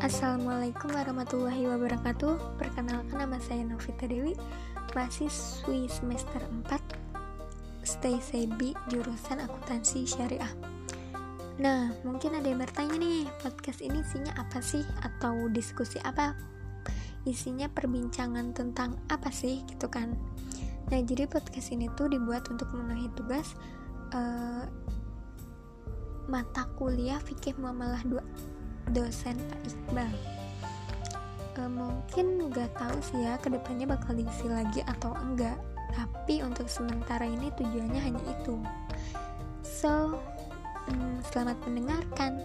Assalamualaikum warahmatullahi wabarakatuh Perkenalkan nama saya Novita Dewi Mahasiswi semester 4 Stay Sebi Jurusan Akuntansi Syariah Nah, mungkin ada yang bertanya nih Podcast ini isinya apa sih? Atau diskusi apa? Isinya perbincangan tentang apa sih? Gitu kan Nah, jadi podcast ini tuh dibuat untuk memenuhi tugas uh, Mata kuliah Fikih Muamalah 2 dosen Pak Iqbal. E, mungkin nggak tahu sih ya ke depannya bakal diisi lagi atau enggak. Tapi untuk sementara ini tujuannya hanya itu. So mm, selamat mendengarkan